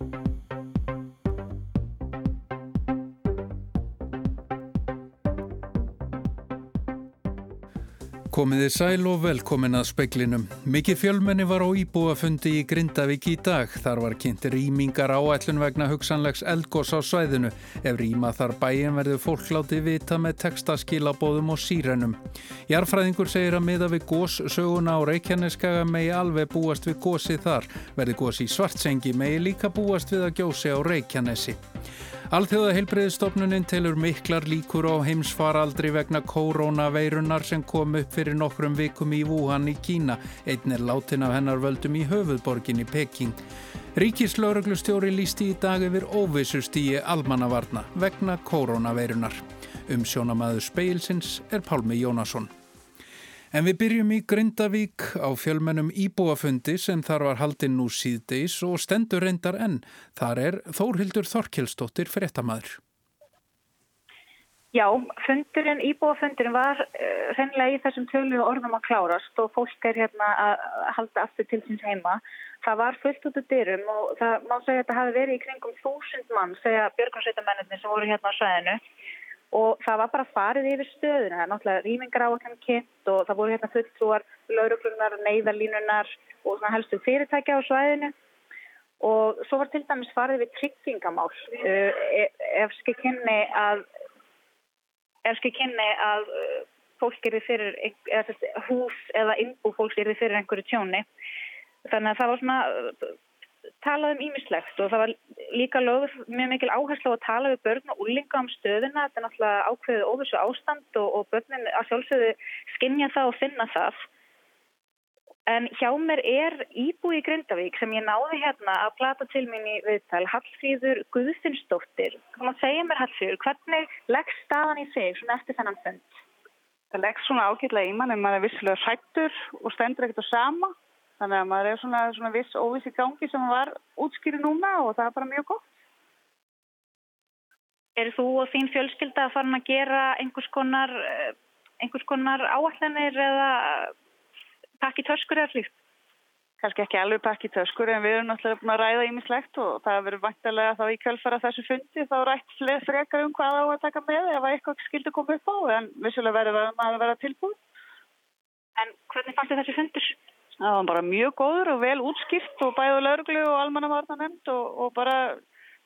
you Komiði sæl og velkomin að speiklinum. Mikið fjölmenni var á íbúafundi í Grindavík í dag. Þar var kynnt rýmingar áætlun vegna hugsanlegs eldgós á svæðinu. Ef rýma þar bæin verður fólk láti vita með textaskilabóðum og sírenum. Jarfræðingur segir að miða við gós söguna á Reykjaneskaga megi alveg búast við gósi þar. Verður gósi í svartsengi megi líka búast við að gjósi á Reykjanesi. Alþjóða heilbreyðistofnunin telur miklar líkur á heimsfaraldri vegna koronaveirunar sem kom upp fyrir nokkrum vikum í Wuhan í Kína. Einn er látin af hennar völdum í höfuðborgin í Peking. Ríkislauruglustjóri lísti í dag yfir óvissustíi almannavarna vegna koronaveirunar. Um sjónamaður speilsins er Pálmi Jónasson. En við byrjum í Grindavík á fjölmennum íbúafundi sem þar var haldinn nú síðdeis og stendur reyndar enn. Þar er Þórhildur Þorkelsdóttir fréttamaður. Já, fundurinn, íbúafundurinn var uh, reynilega í þessum tölu orðum að klárast og fólk er hérna að halda aftur til síns heima. Það var fullt út af dyrum og það má segja að þetta hafi verið í kringum þúsund mann, segja björgunsveitamennir sem voru hérna á sæðinu og það var bara farið yfir stöðuna, það er náttúrulega rýmingar á okkur kynnt og það voru hérna fulltrúar lauruglunar, neyðalínunar og svona helstu fyrirtækja á svæðinu. Og svo var til dæmis farið við tryggingamál. Uh, ef skil kynni að ef skil kynni að uh, fólk er fyrir eða, hús eða innbú fólk er fyrir einhverju tjóni. Þannig að það var svona talað um ímislegt og það var líka lögð mjög mikil áherslu á að tala við börn og úlinga um stöðuna. Þetta er náttúrulega ákveðið óvissu ástand og, og börnin að sjálfsögðu skinja það og finna það. En hjá mér er íbúi í Grindavík sem ég náði hérna að plata til mín í viðtal, Hallfríður Guðfinnsdóttir. Hvað segja mér Hallfríður, hvernig leggst staðan í sig svona eftir þennan fund? Það leggst svona ágætlega í mann en maður er vissilega hrættur og stendur ekkert á sama. Þannig að maður er svona, svona viss óviss í gangi sem var útskýri núna og það er bara mjög gott. Er þú og þín fjölskylda að fara að gera einhvers konar, eh, einhvers konar áallanir eða pakki töskur eða slíkt? Kanski ekki alveg pakki töskur en við erum náttúrulega búin að ræða ímislegt og það verður vantilega þá í kjölfara þessu fundi þá rætt frekar um hvað á að taka með ef eitthvað skildi koma upp á en vissulega verður maður að vera tilbúið. En hvernig fannst þið þessi fundur? Það var bara mjög góður og vel útskipt og bæðu lauruglu og almannavarnanemnd og, og bara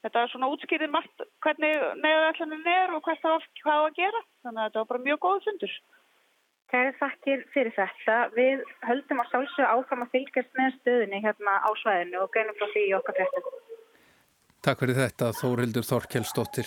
þetta er svona útskiptið margt hvernig neðaðallaninn er og hvert það hvað að gera. Þannig að þetta var bara mjög góð fundur. Kæri þakkir fyrir þetta. Við höldum að sálsög áfram að fylgjast með stöðinni hérna á svæðinu og greinum frá því okkar fréttum. Takk fyrir þetta Þórildur Þorkelsdóttir.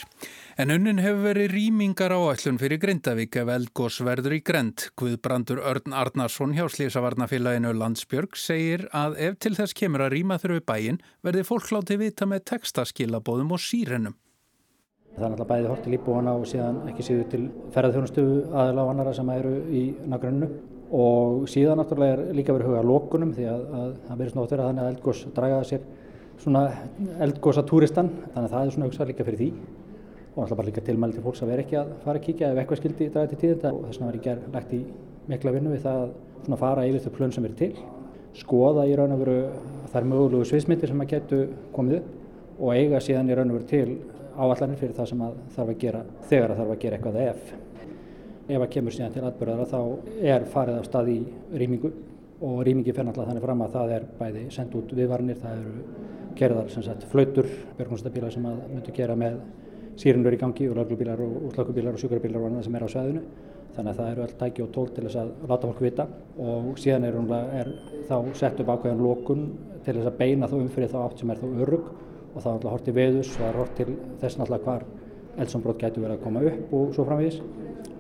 En unnin hefur verið rýmingar áætlun fyrir Grindavík ef eldgós verður í Grend. Guðbrandur Örn Arnarsson hjá Slísavarnafélaginu Landsbjörg segir að ef til þess kemur að rýma þurfi bæin verði fólk láti vita með textaskilabóðum og sírenum. Það er náttúrulega bæði hortil íbúana og síðan ekki síðu til ferðarþjónustu aðila og annara sem eru í nagrunnu og síðan náttúrulega er líka verið huga lókunum því að að að svona eldgósa túristan þannig að það er svona hugsað líka fyrir því. Og alltaf bara líka tilmæli til fólks að vera ekki að fara að kíkja ef eitthvað skildi draga til tíðenda og þess vegna var ég gerð lagt í mikla vinnu við það að fara yfir þau plön sem eru til skoða í raun og veru þær mögulegu sviðsmyndir sem að getu komið upp og eiga síðan í raun og veru til áallanir fyrir það sem að þarf að gera þegar að þarf að gera eitthvað ef. Ef að kemur síðan til atbyrðara þá er farið af stað í rýmingu og rýmingi fer náttúrulega þannig fram að það er bæði sendt út viðvarnir, það eru gerðar sem sagt flautur, björgunstabílar sem að myndu gera með sírunur í gangi og löglubílar og útlökubílar og sjúkrabílar og annað sem er á sveðinu. Þannig að það eru öll tæki og tól til þess að láta fólk vita. Og síðan er, er þá sett upp ákveðan lókun til þess að beina þá umfyrir þá átt sem er þá örug og þá er náttúrulega hort til veðus og það er hort til þess náttúrulega hvar eldsombrot getur verið að koma upp og svo framvís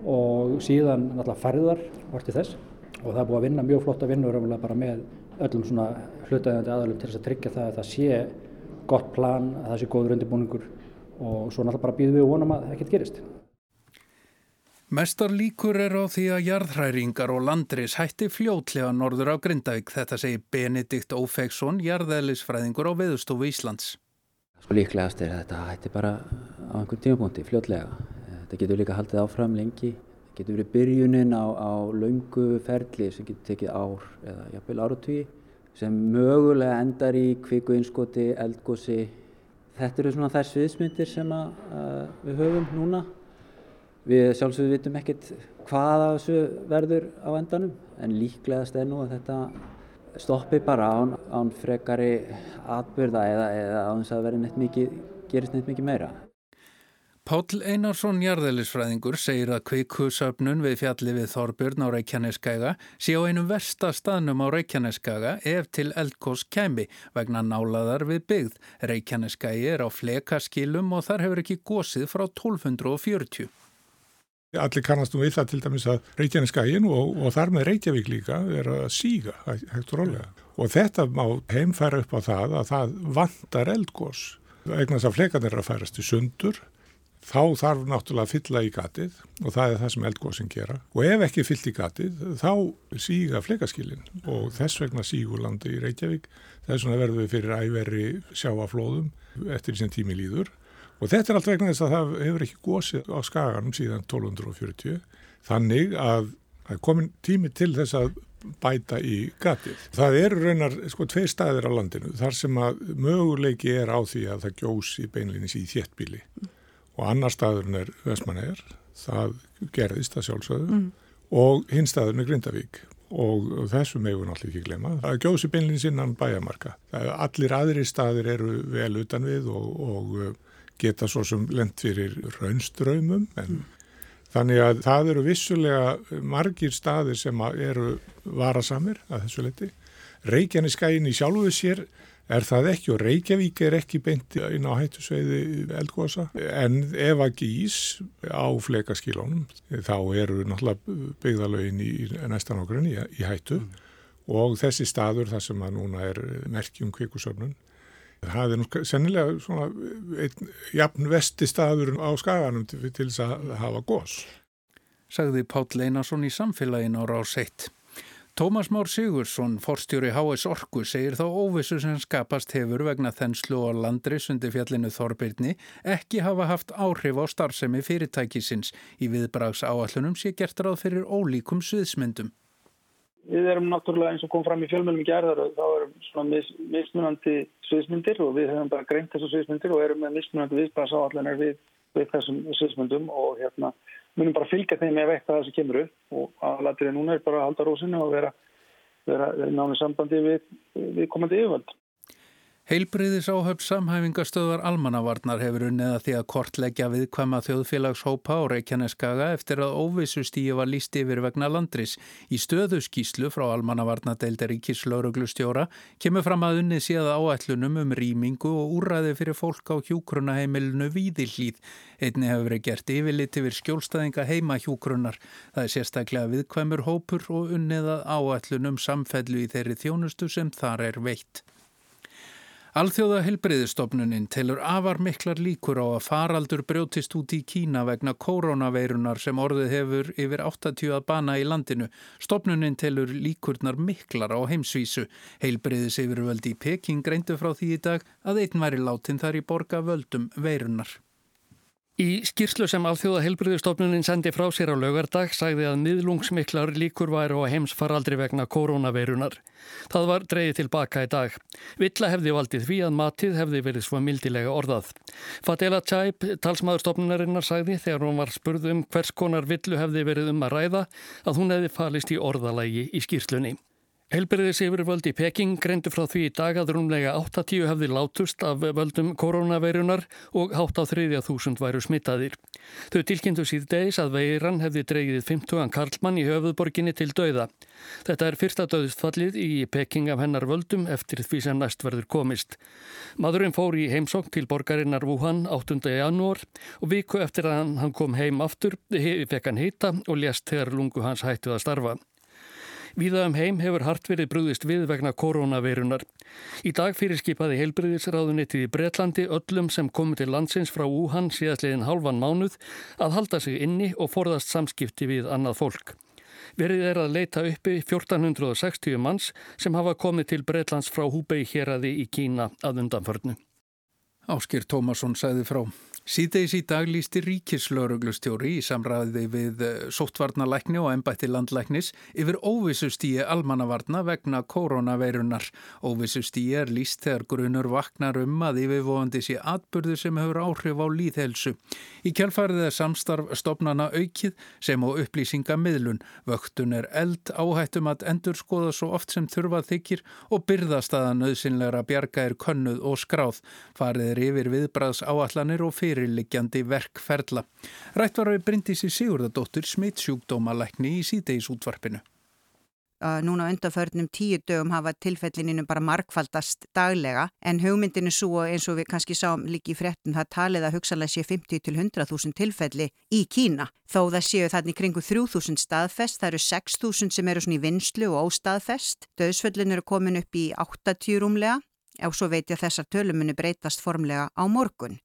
og síðan náttúrulega ferðar hort til þess og það er búið að vinna mjög flotta vinnur bara með öllum svona hlutaðandi aðalum til þess að tryggja það að það sé gott plan, að það sé góður undirbúningur og svo náttúrulega bara býðum við og vonum að það ekkert gerist. Mestar líkur er á því að jarðhræringar og landris hætti fljótlega norður á Grindavík, þetta segir Benedikt Ófegsson, jarðeðlisfræðingur á Veðustofu Íslands. Sko líklegast er þetta hætti bara á einhvern tímapunkti fljótlega. Þetta getur líka haldið áfram lengi, getur verið byrjunin á, á laungu ferli sem getur tekið ár eða jafnvel áratvíi sem mögulega endar í kviku innskoti, eldgósi Þetta eru svona þær sviðsmyndir sem að, uh, við höfum núna. Við sjálfsögum vitum ekkert hvaða þessu verður á endanum en líklegast er nú að þetta stoppi bara án, án frekari atbyrða eða, eða án þess að verði neitt mikið, gerist neitt mikið meira. Páll Einarsson jarðelisfræðingur segir að kvikusöfnun við fjalli við Þorbjörn á Reykjaneskæga sé á einum versta staðnum á Reykjaneskæga ef til eldkós kæmi vegna nálaðar við byggð. Reykjaneskægi er á flekaskilum og þar hefur ekki gósið frá 1240. Allir kannast nú við það til dæmis að Reykjaneskægin og, og þar með Reykjavík líka er að síga hægt og rólega. Og þetta má heimfæra upp á það að það vantar eldgós. Egnast að flekan er að færast í sundur þá þarf náttúrulega að fylla í gatið og það er það sem eldgóðsinn gera. Og ef ekki fyllt í gatið þá síga flekaskilin og þess vegna sígur landi í Reykjavík. Þess vegna verður við fyrir æveri sjáaflóðum eftir sem tími líður. Og þetta er allt vegna þess að það hefur ekki gósið á skaganum síðan 1240 þannig að það komin tími til þess að bæta í gatið. Það eru raunar sko tvei staðir á landinu þar sem að möguleiki er á því að það gjósi beinlinis í þéttbíli og annar staðurinn er Vestmannegar, það gerðist það sjálfsögðu mm. og hinn staðurinn er Grindavík og þessu megun allir ekki glema. Það gjóðs í beinlinn sinnan bæjamarka. Allir aðri staðir eru vel utan við og, og uh, geta svo sem lent fyrir raunströymum en mm. þannig að það eru vissulega margir staðir sem eru varasamir að þessu leti. Reykjaneskæin í sjálfuðu sér er það ekki og Reykjavík er ekki beint inn á hættusveiði eldgósa en ef að gís á flekaskílónum þá eru náttúrulega byggðalögin í næstan ágrunn í, í hættu mm. og þessi staður þar sem að núna er merkjum kvikusöfnun það er nú sennilega svona einn jafn vesti staður á skaganum til, til þess að hafa gós. Sagði Páll Einarsson í samfélagin á rás 1. Tómas Már Sigursson, forstjóri HS Orku, segir þá óvissu sem skapast hefur vegna þenslu og landris undir fjallinu Þorbirni ekki hafa haft áhrif á starfsemi fyrirtækisins í viðbrags áallunum sé gert ráð fyrir ólíkum sviðsmyndum. Við erum náttúrulega eins og kom fram í fjölmjölum í gerðar og þá erum svona mis, mismunandi sviðsmyndir og við hefum bara greint þessu sviðsmyndir og erum með mismunandi viðbrags áallunar við, við þessum sviðsmyndum og hérna munum bara fylgja þeim ef eitthvað það sem kemur upp og aðlættirinn núna er bara að halda rósinu og vera, vera, vera nánu sambandi við, við komandi yfirvöld. Heilbriðis áhöfn samhæfingastöðar almannavarnar hefur unnið að því að kortleggja viðkvæma þjóðfélagshópa á Reykjaneskaga eftir að óvissustíu var líst yfir vegna landris. Í stöðuskíslu frá almannavarnadeildar Ríkislauruglustjóra kemur fram að unnið síða áætlunum um rýmingu og úræði fyrir fólk á hjúkrunaheimilinu Víðillíð. Einni hefur verið gert yfirlit yfir skjólstaðinga heima hjúkrunar. Það er sérstaklega viðkvæmur hópur og unnið að áætlunum samfellu í þeirri þjónustu sem þar er veitt. Alþjóða helbreyðistofnunin telur afar miklar líkur á að faraldur brjótist út í Kína vegna koronaveirunar sem orðið hefur yfir 80 að bana í landinu. Stofnunin telur líkurnar miklar á heimsvísu. Helbreyðis yfirvöldi í Peking greindu frá því í dag að einn væri látin þar í borga völdum veirunar. Í skýrslu sem alþjóða helbriðustofnunin sendi frá sér á lögardag sagði að miðlungsmiklar líkur væri á heimsfaraldri vegna koronaveirunar. Það var dreyið tilbaka í dag. Villa hefði valdið því að matið hefði verið svo mildilega orðað. Fatela Tjaip, talsmaður stofnunarinnar, sagði þegar hún var spurð um hvers konar villu hefði verið um að ræða að hún hefði falist í orðalægi í skýrslunni. Helbriðis yfirvöld í Peking greindu frá því í dag að rúmlega 80 hefði látust af völdum koronaveirunar og hátt á þriðja þúsund væru smittaðir. Þau tilkynntu síð degis að veiran hefði dreigið 50 karlmann í höfuðborginni til dauða. Þetta er fyrsta döðstfallið í Peking af hennar völdum eftir því sem næst verður komist. Madurinn fór í heimsók til borgarinnar Wuhan 8. janúar og viku eftir að hann kom heim aftur fekk hann hýta og lést þegar lungu hans hættuð að starfa. Víða um heim hefur hart verið brúðist við vegna koronaveirunar. Í dag fyrirskipaði heilbriðisráðunitið í Bretlandi öllum sem komu til landsins frá Wuhan síðastliðin halvan mánuð að halda sig inni og forðast samskipti við annað fólk. Verið er að leita uppi 1460 manns sem hafa komið til Bretlands frá Húbei hér aði í Kína að undanförnu. Áskir Tómasson sæði frá. Síðdeis í dag lísti ríkislauruglustjóri í samræði við eh, sóttvarnalækni og ennbætti landlæknis yfir óvissustíi almannavarna vegna koronaveirunar. Óvissustíi er líst þegar grunur vaknar um að yfirvóandi sé atbyrðu sem hefur áhrif á líðhelsu. Í kjálfarið er samstarf stopnana aukið sem á upplýsinga miðlun. Vöktun er eld áhættum að endur skoða svo oft sem þurfað þykir og byrðast aða nöðsynlegra bjarga er könnuð og skráð. Farið er yfir viðbraðs áallanir og fyrir fyrirliggjandi verkferla. Rætt var við Bryndísi Sigurðardóttur smittsjúkdómalækni í síðdeis útvarpinu. Núna undanförnum tíu dögum hafa tilfellininu bara markfaldast daglega en hugmyndinu svo eins og við kannski sáum líki í frettin það talið að hugsalega sé 50 til 100.000 tilfelli í Kína. Þó það séu þannig kringu 3.000 staðfest, það eru 6.000 sem eru svona í vinslu og óstaðfest. Döðsföllin eru komin upp í 80 rúmlega og svo veit ég að þessar tölumunu breytast formlega á morgun.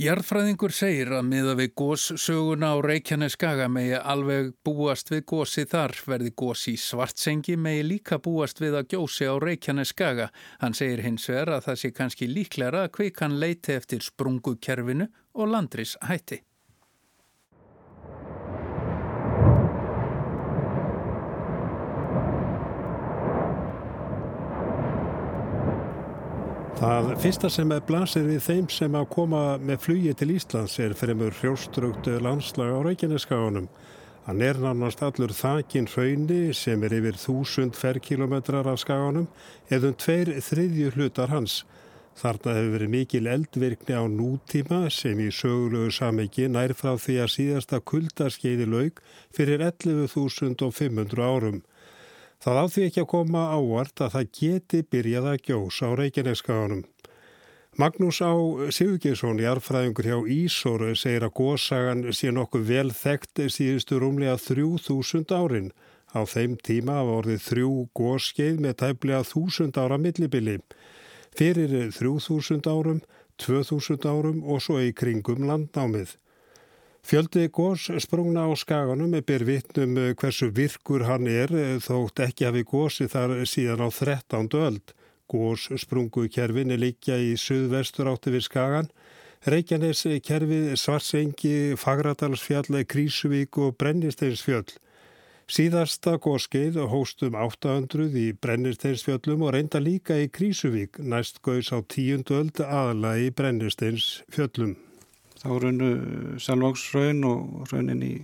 Jarðfræðingur segir að miða við góssöguna á Reykjaneskaga megi alveg búast við gósi þar, verði gósi í svartsengi megi líka búast við að gjósi á Reykjaneskaga. Hann segir hins vegar að það sé kannski líklæra að kvikan leiti eftir sprungukerfinu og landris hætti. Það fyrsta sem er blasir við þeim sem að koma með flugi til Íslands er fremur hrjóstrugtu landslag á Reykjaneskaganum. Hann er nánast allur þakin hraunni sem er yfir þúsund ferrkilometrar af skaganum eða um tveir þriðju hlutar hans. Þarna hefur verið mikil eldvirkni á nútíma sem í sögulegu samiki nær frá því að síðasta kuldaskeiði laug fyrir 11.500 árum. Það áþví ekki að koma ávart að það geti byrjað að gjós á Reykjaneskaðanum. Magnús á Sigurgeirsson, jarfræðingur hjá Ísóru, segir að góðsagan sé nokkuð vel þekkt síðustu rúmlega 3000 árin. Á þeim tíma hafa orðið þrjú góðskeið með tæplega 1000 ára millibili. Fyrir 3000 árum, 2000 árum og svo í kringum landnámið. Fjöldi gós sprungna á skaganum er byr vittnum eh, hversu virkur hann er eh, þótt ekki hafi gósi þar síðan á 13. öld. Gós sprungu kerfin er líkja í suðvestur átti við skagan. Reykjanes kerfið Svarsengi, Fagradalsfjall, Krísuvík og Brennisteinsfjöll. Síðasta góskeið hóstum 800 í Brennisteinsfjöllum og reynda líka í Krísuvík næst gauðs á tíundu öld aðla í Brennisteinsfjöllum. Þá raunu Selvangsraun og raunin í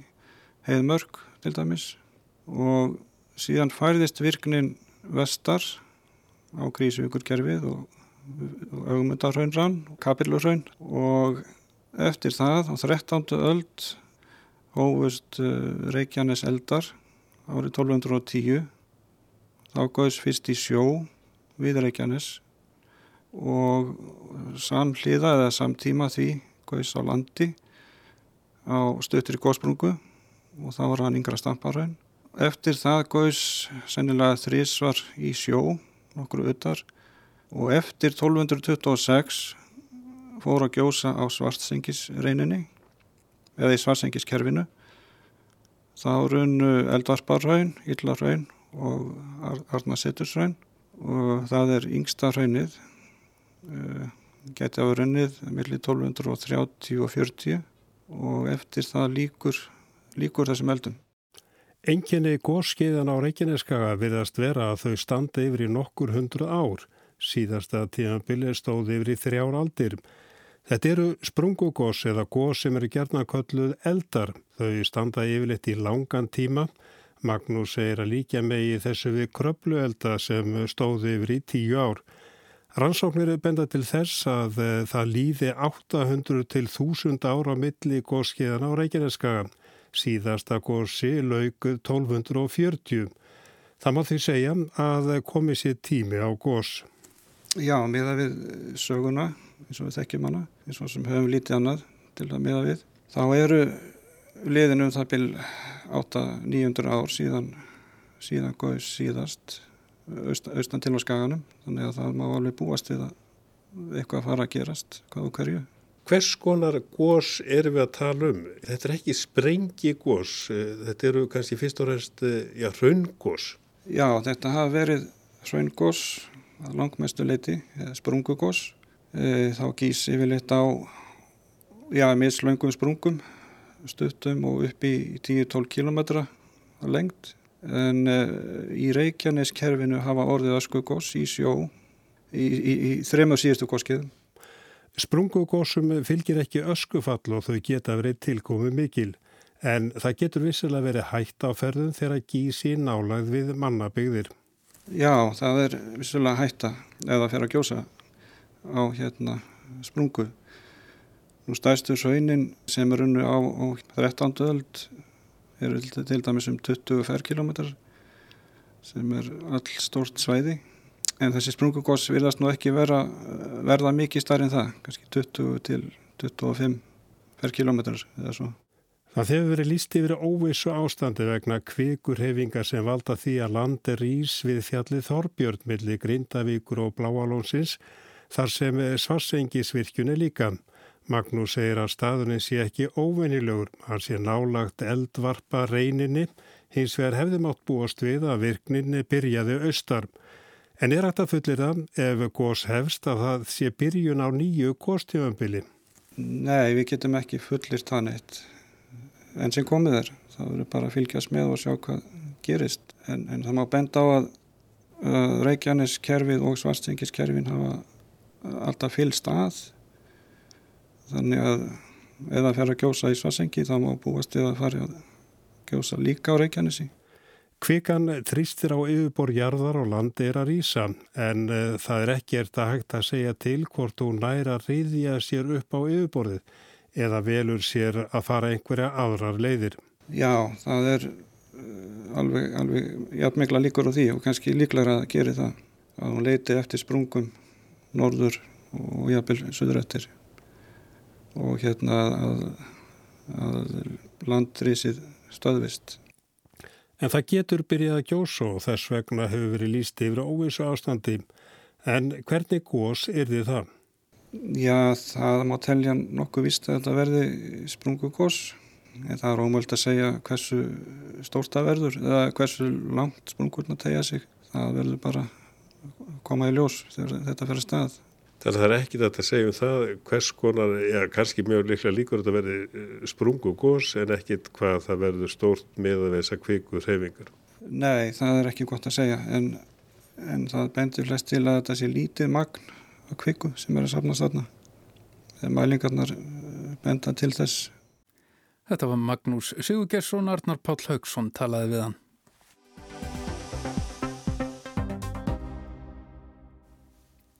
Heiðmörk til dæmis. Og síðan færðist virknin vestar á Grísvíkurkerfið og, augmundarraunrann og kapillurraun og eftir það á 13. öld hófust uh, Reykjanes eldar árið 1210 þá góðs fyrst í sjó við Reykjanes. Og samhliða eða samtíma því gaus á landi á stöttir í góðsprungu og það var hann yngra stamparraun. Eftir það gaus sennilega þrísvar í sjó, nokkru öttar og eftir 1226 fór að gjósa á svartsengisreininni eða í svartsengiskerfinu. Þá runnu eldvarparraun, yllarraun og arnasettursraun og það er yngsta raunnið eh, geti á runnið millir 1230 og 40 og eftir það líkur, líkur þessum eldum. Enginni góðskeiðan á Reykjaneskaga virðast vera að þau standa yfir í nokkur hundru ár. Síðasta tímanbili stóði yfir í þrjár aldir. Þetta eru sprungugós eða gós sem eru gerðnakölluð eldar. Þau standa yfirleitt í langan tíma. Magnús segir að líka megi þessu við kröpluelda sem stóði yfir í tíu ár. Rannsóknir er benda til þess að uh, það líði 800 til 1000 ára milli góðskeiðan á Reykjaneskaga. Síðasta góðsi lauguð 1240. Það má því segja að komi sér tími á góðs. Já, miða við söguna, eins og við þekkjum hana, eins og sem höfum lítið annað til að miða við. Þá eru liðinum það byrj 8-900 ár síðan, síðan góðs síðast austan til á skaganum þannig að það má alveg búast við að eitthvað fara að gerast hvað og hverju. Hvers konar gós erum við að tala um? Þetta er ekki sprengi gós, þetta eru kannski fyrst og reynst, já, hraungós. Já, þetta hafa verið hraungós langmestu leiti, sprungugós. E, þá gís yfirleitt á mislöngum sprungum, stuttum og upp í 10-12 km lengt. En e, í Reykjaneskerfinu hafa orðið öskugós í sjó í, í, í þrema síðustu góskiðum. Sprungugósum fylgir ekki öskufall og þau geta verið tilkomið mikil. En það getur vissilega verið hægt á ferðum þegar gísi nálagð við mannabyggðir. Já, það er vissilega hætta eða fyrir að gjósa á hérna sprungu. Nú stæstu svöinin sem er unnu á, á 13. öld eru til dæmis um 20 ferrkilometrar sem er all stort svæði. En þessi sprungugoss virðast nú ekki vera, verða mikið starf en það, kannski 20 til 25 ferrkilometrar eða svo. Það hefur verið líst yfir óvissu ástandi vegna kvikurhefingar sem valda því að landi rýs við fjallið Þorbjörn millir Grindavíkur og Bláalónsins þar sem svarsengisvirkjun er líka. Magnús segir að staðunin sé ekki óvenilegur, hann sé nálagt eldvarpa reyninni, hins vegar hefði mátt búast við að virkninni byrjaði austar. En er að fullir það ef gós hefst að það sé byrjun á nýju góstjöfambili? Nei, við getum ekki fullir það neitt enn sem komið er. Það verður bara að fylgjast með og sjá hvað gerist. En, en það má benda á að uh, Reykjaneskerfið og Svartsengiskerfin hafa alltaf fylgst að. Þannig að ef það fer að gjósa í Svartsengi þá má búast eða fari að gjósa líka á Reykjanesi. Kvikan þrýstir á yfirborjarðar og landi er að rýsa en uh, það er ekkert að hægt að segja til hvort hún næra reyðja sér upp á yfirborðið eða velur sér að fara einhverja aðrar leiðir. Já, það er uh, alveg, alveg jafnmegla líkur á því og kannski líklar að gera það að hún leiti eftir sprungum norður og jafnvel söður eftir og hérna að, að landrísið stöðvist. En það getur byrjað að gjósa og þess vegna hefur verið líst yfir óvísu ástandi. En hvernig gós er þið það? Já, það má telja nokkuð vist að þetta verði sprungugós. Það er ómöld að segja hversu stórt það verður eða hversu langt sprungurna tegja sig. Það verður bara koma í ljós þegar þetta fer að stað. Þannig að það er ekki þetta að segja um það hvers konar, já kannski mjög líklega líkur þetta verði eh, sprungugós en ekkit hvað það verður stórt með að veisa kvikur hefingar. Nei, það er ekki gott að segja en, en það bendur flest til að þetta sé lítið magn að kviku sem er að sapna þarna. Þegar mælingarnar eh, benda til þess. Þetta var Magnús Sigurgersson, Arnar Páll Haugsson talaði við hann.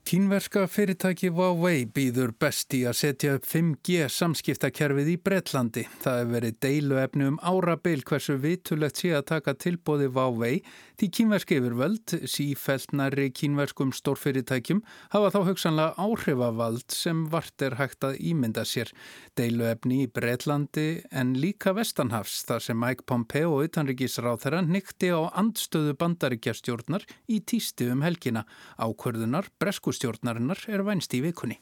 Kínverska fyrirtæki Huawei býður best í að setja upp 5G samskiptakerfið í Breitlandi. Það hefur verið deiluefni um árabeil hversu vitulegt sé að taka tilbóði Huawei því kínverski yfirvöld, sífæltnari kínverskum stórfyrirtækjum, hafa þá hugsanlega áhrifavald sem vart er hægt að ímynda sér. Deiluefni í Breitlandi en líka Vestanhafs þar sem Mike Pompeo utanrikisráð þeirra nykti á andstöðu bandaríkjastjórnar í týsti um helgina. Ákvörðunar breskus stjórnarinnar er vænst í vikunni.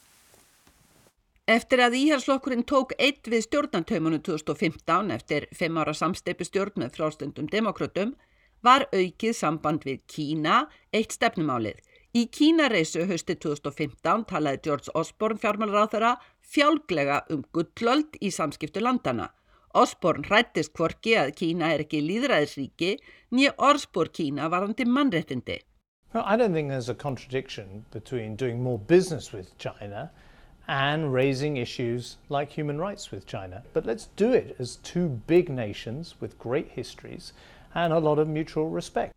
Eftir að íhalslokkurinn tók eitt við stjórnantaumunum 2015 eftir fimm ára samsteipu stjórn með frálstundum demokrautum var aukið samband við Kína eitt stefnumálið. Í Kínareisu hösti 2015 talaði George Osborne fjármálaráþara fjálglega um gullöld í samskiptu landana. Osborne hrættist hvorki að Kína er ekki líðræðisríki nýja orðspor Kína varandi mannrettindi. Well, I don't think there's a contradiction between doing more business with China and raising issues like human rights with China. But let's do it as two big nations with great histories and a lot of mutual respect.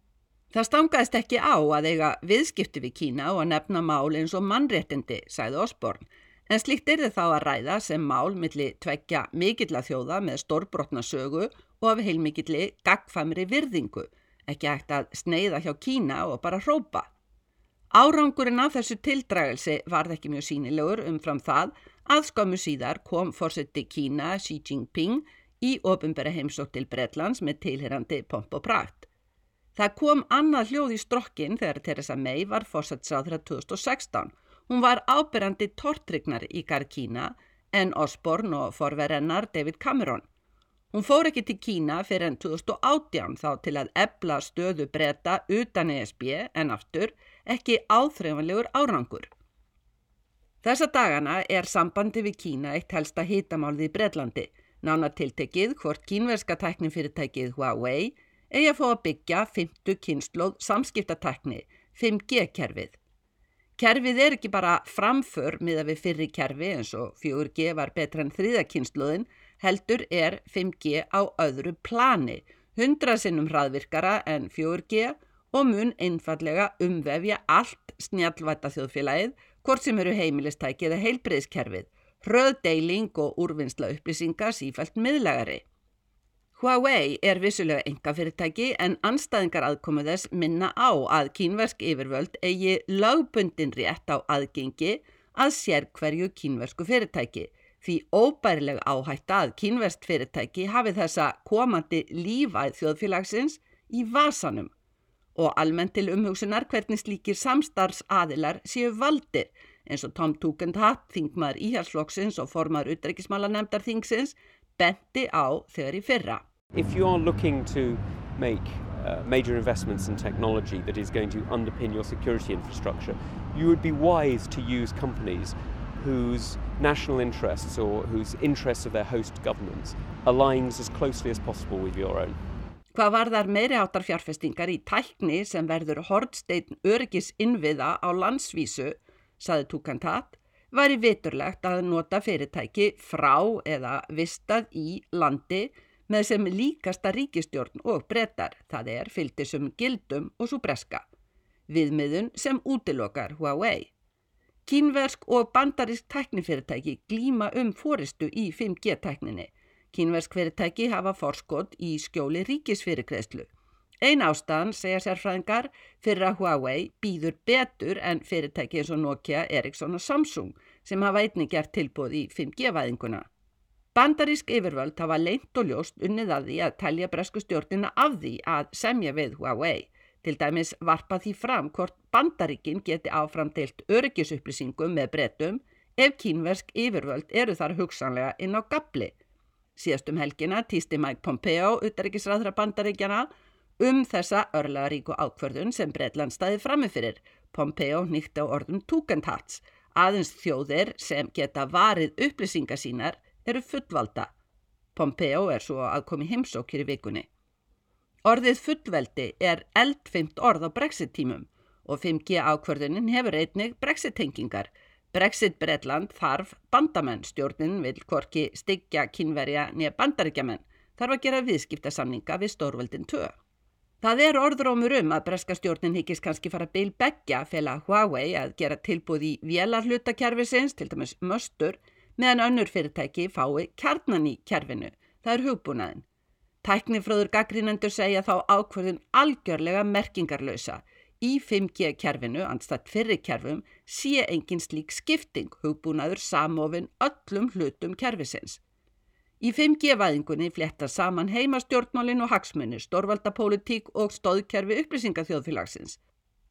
Það stangaðist ekki á að eiga viðskipti við Kína og að nefna mál eins og mannréttindi, sæði Osborn. En slíkt er þið þá að ræða sem mál milli tveggja mikill að þjóða með stórbrotna sögu og af heilmikilli gagfamri virðingu ekki hægt að sneiða hjá Kína og bara hrópa. Árangurinn af þessu tildragelsi varð ekki mjög sínilegur umfram það að skömmu síðar kom fórseti Kína Xi Jinping í ofinbæra heimsótt til Bretlands með tilherandi pomp og prakt. Það kom annað hljóð í strokkin þegar Theresa May var fórsetsáðra 2016. Hún var ábyrrandi tortrygnar í Garð Kína en Osborne og forverennar David Cameron. Hún fór ekki til Kína fyrir enn 2018 þá til að ebla stöðu breyta utan ESB en aftur ekki áþreifanlegur árangur. Þessa dagana er sambandi við Kína eitt helsta hitamálið í Breitlandi, nána tiltekið hvort kínverska tæknifyrirtækið Huawei eigi að fá að byggja 50 kynnslóð samskiptatekni, 5G-kerfið. Kerfið er ekki bara framför miða við fyrri kerfi eins og 4G var betra en þriðakynnslóðin, heldur er 5G á öðru plani, 100 sinnum hraðvirkara en 4G og mun einfallega umvefja allt snjallvæta þjóðfélagið, hvort sem eru heimilistæki eða heilbreyðskerfið, hröðdeiling og úrvinnsla upplýsinga sífælt miðlagari. Huawei er vissulega enga fyrirtæki en anstæðingar aðkomu þess minna á að kínversk yfirvöld eigi lagbundin rétt á aðgengi að sér hverju kínversku fyrirtæki því óbærileg áhætta að kínverst fyrirtæki hafi þessa komandi lífæð þjóðfélagsins í vasanum og almennt til umhugsunar hvernig slíkir samstarfs aðilar séu valdir eins og Tom Tugendhat, þingmaður íhalsflokksins og formar utreikismala nefndar þingsins, benti á þegar í fyrra. If you are looking to make uh, major investments in technology that is going to underpin your security infrastructure, you would be wise to use companies whose national interests or whose interests of their host governments aligns as closely as possible with your own. Hvað var þar meiri áttar fjárfestingar í tækni sem verður hortsteinn öryggis innviða á landsvísu, saði Tukantat, var í viturlegt að nota fyrirtæki frá eða vistað í landi með sem líkasta ríkistjórn og brettar, það er fylgtisum gildum og svo breska, viðmiðun sem útilokar Huawei. Kínversk og bandarisk tæknifyrirtæki glíma um fóristu í 5G-tækninni. Kínversk fyrirtæki hafa forskot í skjóli ríkisfyrirkreðslu. Einn ástæðan, segja sérfræðingar, fyrir að Huawei býður betur en fyrirtæki eins og Nokia, Ericsson og Samsung sem hafa einnig gert tilbúð í 5G-væðinguna. Bandarísk yfirvöld hafa leint og ljóst unnið að því að telja bresku stjórnina af því að semja við Huawei. Til dæmis varpa því fram hvort bandaríkin geti áframdeilt öryggisupplýsingum með bretum ef kínversk yfirvöld eru þar hugsanlega inn á gabli. Síðastum helgina týsti Mike Pompeo, utarrikisræðra bandaríkjana, um þessa örlaðaríku ákverðun sem Breitland staði framifyrir. Pompeo nýtti á orðum Tugendhats, aðeins þjóðir sem geta varið upplýsingar sínar eru fullvalda. Pompeo er svo að komi heimsókir í vikunni. Orðið fullveldi er eldfimt orð á brexit-tímum og 5G ákvörðunin hefur einnig brexit-tengingar. Brexit-Bretland þarf bandamenn, stjórnin vil korki styggja kynverja nýja bandaríkjaman, þarf að gera viðskiptasamninga við stórveldin 2. Það er orðrómur um að breska stjórnin higgist kannski fara bil begja fela Huawei að gera tilbúð í vélarhlutakerfisins, til dæmis möstur, meðan önnur fyrirtæki fái kjarnan í kerfinu. Það er hugbúnaðin. Tæknifröður gaggrínendur segja þá ákverðin algjörlega merkingarlösa. Í 5G kerfinu, anstætt fyrri kerfum, sé engin slík skipting, hugbúnaður samofinn öllum hlutum kerfisins. Í 5G-væðingunni fléttar saman heimastjórnmálin og hagsmunni, stórvaldapólitík og stóðkerfi upplýsingaþjóðfélagsins.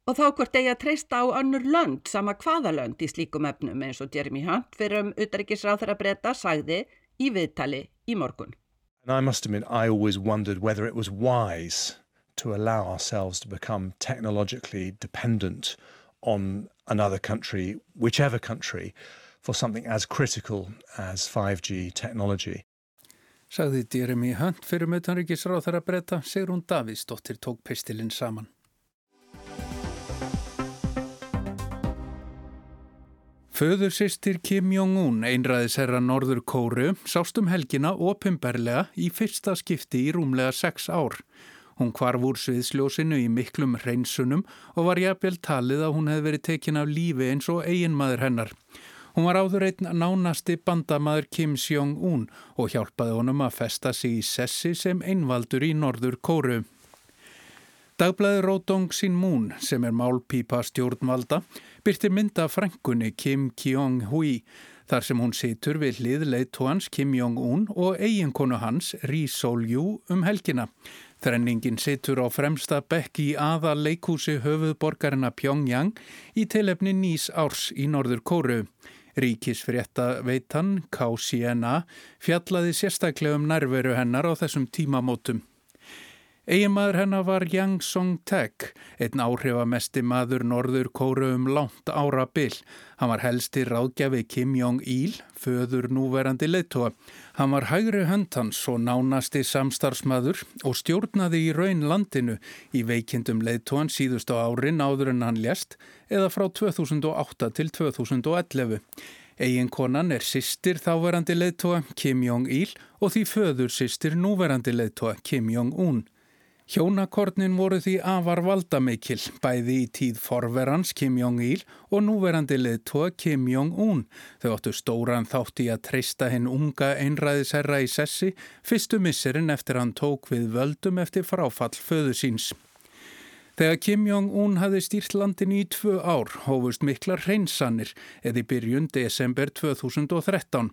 Og þá hvort eigi að treysta á önnur lönd, sama hvaða lönd í slíkum efnum eins og Jeremy Hunt fyrir um utarikisráð þeirra breyta sagði í viðtali í morgun. And I must admit, I always wondered whether it was wise to allow ourselves to become technologically dependent on another country, whichever country, for something as critical as 5G technology. Sagði Jeremy Hunt fyrir um utanrikisráð þeirra breyta, Sigrún Davíðsdóttir tók pistilinn saman. Föður sýstir Kim Jong-un, einræðisherra Norður Kóru, sástum helgina opimberlega í fyrsta skipti í rúmlega sex ár. Hún kvarf úr sviðsljósinu í miklum hreinsunum og var jafnvel talið að hún hefði verið tekin af lífi eins og eiginmaður hennar. Hún var áður einn nánasti bandamaður Kim Jong-un og hjálpaði honum að festa sig í sessi sem einvaldur í Norður Kóru. Dagblæði Ródong Sin Moon sem er málpípa stjórnvalda byrtir mynda frængunni Kim Kyong-hui þar sem hún situr við hlið leiðtóhans Kim Jong-un og eiginkonu hans Ri Sol-ju um helgina. Þrenningin situr á fremsta bekk í aða leikúsi höfuðborgarina Pyongyang í tilefni nýs árs í Norður Kóru. Ríkisfrétta veitan, KCNA, fjallaði sérstaklega um nærveru hennar á þessum tímamótum. Eiginmaður hennar var Yang Song-taek, einn áhrifamesti maður norður kóru um langt ára byll. Hann var helsti ráðgjafi Kim Jong-il, föður núverandi leittóa. Hann var hægri höndans og nánasti samstarfsmaður og stjórnaði í raun landinu í veikindum leittóan síðust á árin áður en hann lést eða frá 2008 til 2011. Eiginkonan er sýstir þáverandi leittóa Kim Jong-il og því föður sýstir núverandi leittóa Kim Jong-un. Hjónakornin voru því afar valdamikil, bæði í tíð forverans Kim Jong-il og núverandi leðtóa Kim Jong-un. Þau áttu stóran þátt í að treysta hinn unga einræðisherra í sessi fyrstu misserinn eftir hann tók við völdum eftir fráfall föðu síns. Þegar Kim Jong-un hafði stýrt landin í tvö ár hófust miklar hreinsanir eða í byrjun desember 2013.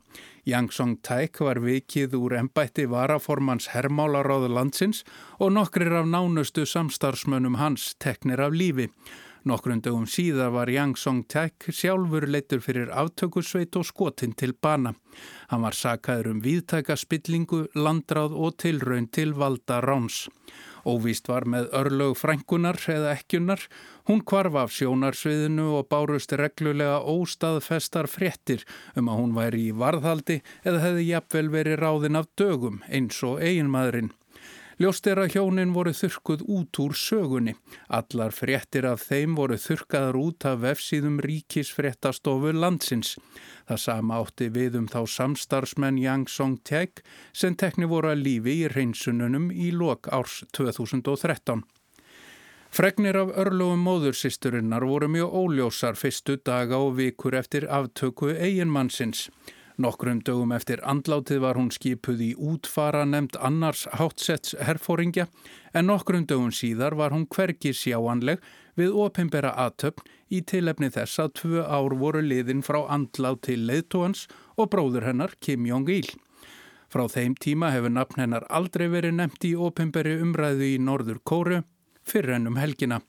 Yang Song-taek var vikið úr ennbætti varaformans hermálaráðu landsins og nokkrir af nánustu samstarfsmönnum hans teknir af lífi. Nokkrundugum síðar var Yang Song-taek sjálfur leittur fyrir aftökusveit og skotin til bana. Hann var sakaður um viðtæka spillingu, landráð og tilraun til valda ráns. Óvíst var með örlög frængunar eða ekkunar. Hún kvarf af sjónarsviðinu og bárust reglulega óstaðfestar fréttir um að hún væri í varðhaldi eða hefði jafnvel verið ráðin af dögum eins og eiginmaðurinn. Ljóst er að hjónin voru þurkuð út úr sögunni. Allar fréttir af þeim voru þurkaðar út af vefsíðum ríkisfréttastofu landsins. Það sama átti við um þá samstarfsmenn Yang Song-taek sem tekni voru að lífi í reynsununum í lok árs 2013. Fregnir af örlugum móðursisturinnar voru mjög óljósar fyrstu daga og vikur eftir aftöku eiginmannsins. Nokkrum dögum eftir andlátið var hún skipuð í útfara nefnd annars hátsetts herfóringja en nokkrum dögum síðar var hún hvergi sjáanleg við opimbera aðtöfn í tilefni þess að tvö ár voru liðin frá andlát til leðtóans og bróður hennar Kim Jong-il. Frá þeim tíma hefur nafn hennar aldrei verið nefnt í opimberi umræðu í Norður Kóru fyrir ennum helgina.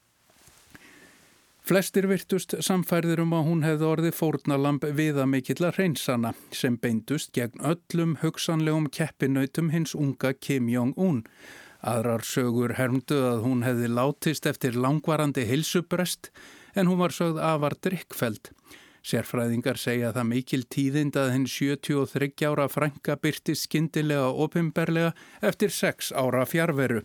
Flestir virtust samfærðir um að hún hefði orðið fórnalamb viða mikill að reynsana sem beindust gegn öllum hugsanlegum keppinautum hins unga Kim Jong-un. Aðrar sögur hermdu að hún hefði látist eftir langvarandi hilsubrest en hún var sögð afar drikkfeld. Sérfræðingar segja það mikil tíðind að henn 73 ára frænka byrti skindilega opimberlega eftir 6 ára fjárveru.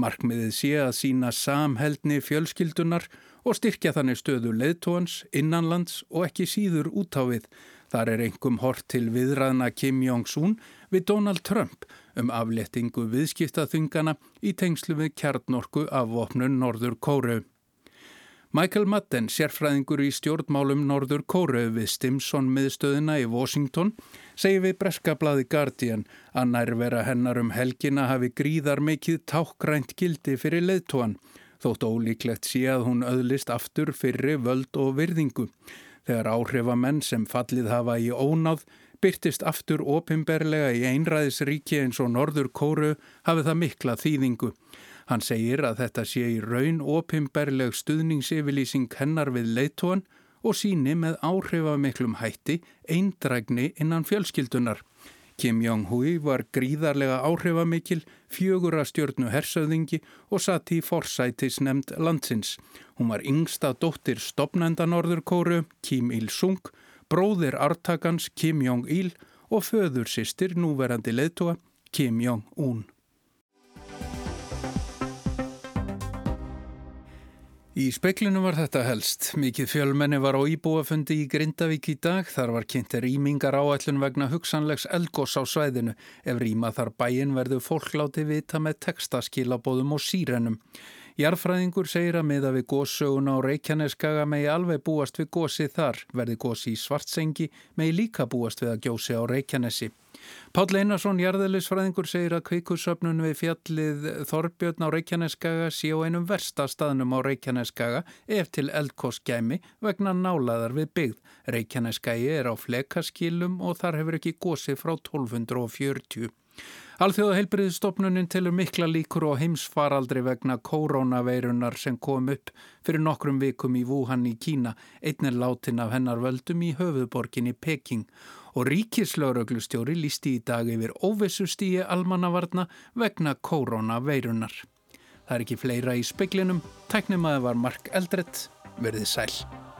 Markmiðið sé að sína samheldni fjölskyldunar og styrkja þannig stöðu leðtóans, innanlands og ekki síður útávið. Þar er engum hort til viðræðna Kim Jong-un við Donald Trump um aflettingu viðskiptaþungana í tengslu við kjarnorku af vopnun Norður Kóru. Michael Madden, sérfræðingur í stjórnmálum Norður Kóru við Stimson miðstöðina í Washington, segir við breskablaði Guardian að nærvera hennar um helgina hafi gríðar mikið tákgrænt gildi fyrir leðtóan þótt ólíklegt sé að hún öðlist aftur fyrri völd og virðingu. Þegar áhrifamenn sem fallið hafa í ónáð byrtist aftur opimberlega í einræðisríki eins og Norður Kóru hafi það mikla þýðingu. Hann segir að þetta sé í raun opimberleg stuðningsyfirlýsing hennar við leittóan og síni með áhrifamiklum hætti eindrægni innan fjölskyldunar. Kim Jong-hui var gríðarlega áhrifamikil, fjögura stjórnu hersauðingi og satt í forsætis nefnd landsins. Hún var yngsta dóttir stopnenda Norðurkóru, Kim Il-sung, bróðir artakans Kim Jong-il og föðursistir núverandi leðtúa Kim Jong-un. Í speiklinu var þetta helst. Mikið fjölmenni var á íbúafundi í Grindavík í dag. Þar var kynnti rýmingar áætlun vegna hugsanlegs elgós á svæðinu. Ef rýma þar bæin verður fólk láti vita með textaskilabóðum og sírenum. Jarfræðingur segir að miða við góssögun á Reykjaneskaga megi alveg búast við gósi þar. Verði gósi í svartsengi megi líka búast við að gjósi á Reykjanesi. Páll Einarsson, jarðelisfræðingur, segir að kveikusöfnun við fjallið Þorbjörn á Reykjaneskaga sé á einum versta staðnum á Reykjaneskaga ef til eldkostgæmi vegna nálaðar við byggð. Reykjaneskagi er á flekaskilum og þar hefur ekki gósið frá 1240. Alþjóða heilbriðstofnunin tilur mikla líkur og heimsfaraldri vegna koronaveirunar sem kom upp fyrir nokkrum vikum í Wuhan í Kína, einnir látin af hennar völdum í höfuðborginni Peking og ríkislauruglustjóri lísti í dag yfir óvissustíi almannavarna vegna koronaveirunar. Það er ekki fleira í speklinum, tæknimaði var Mark Eldrett, verðið sæl.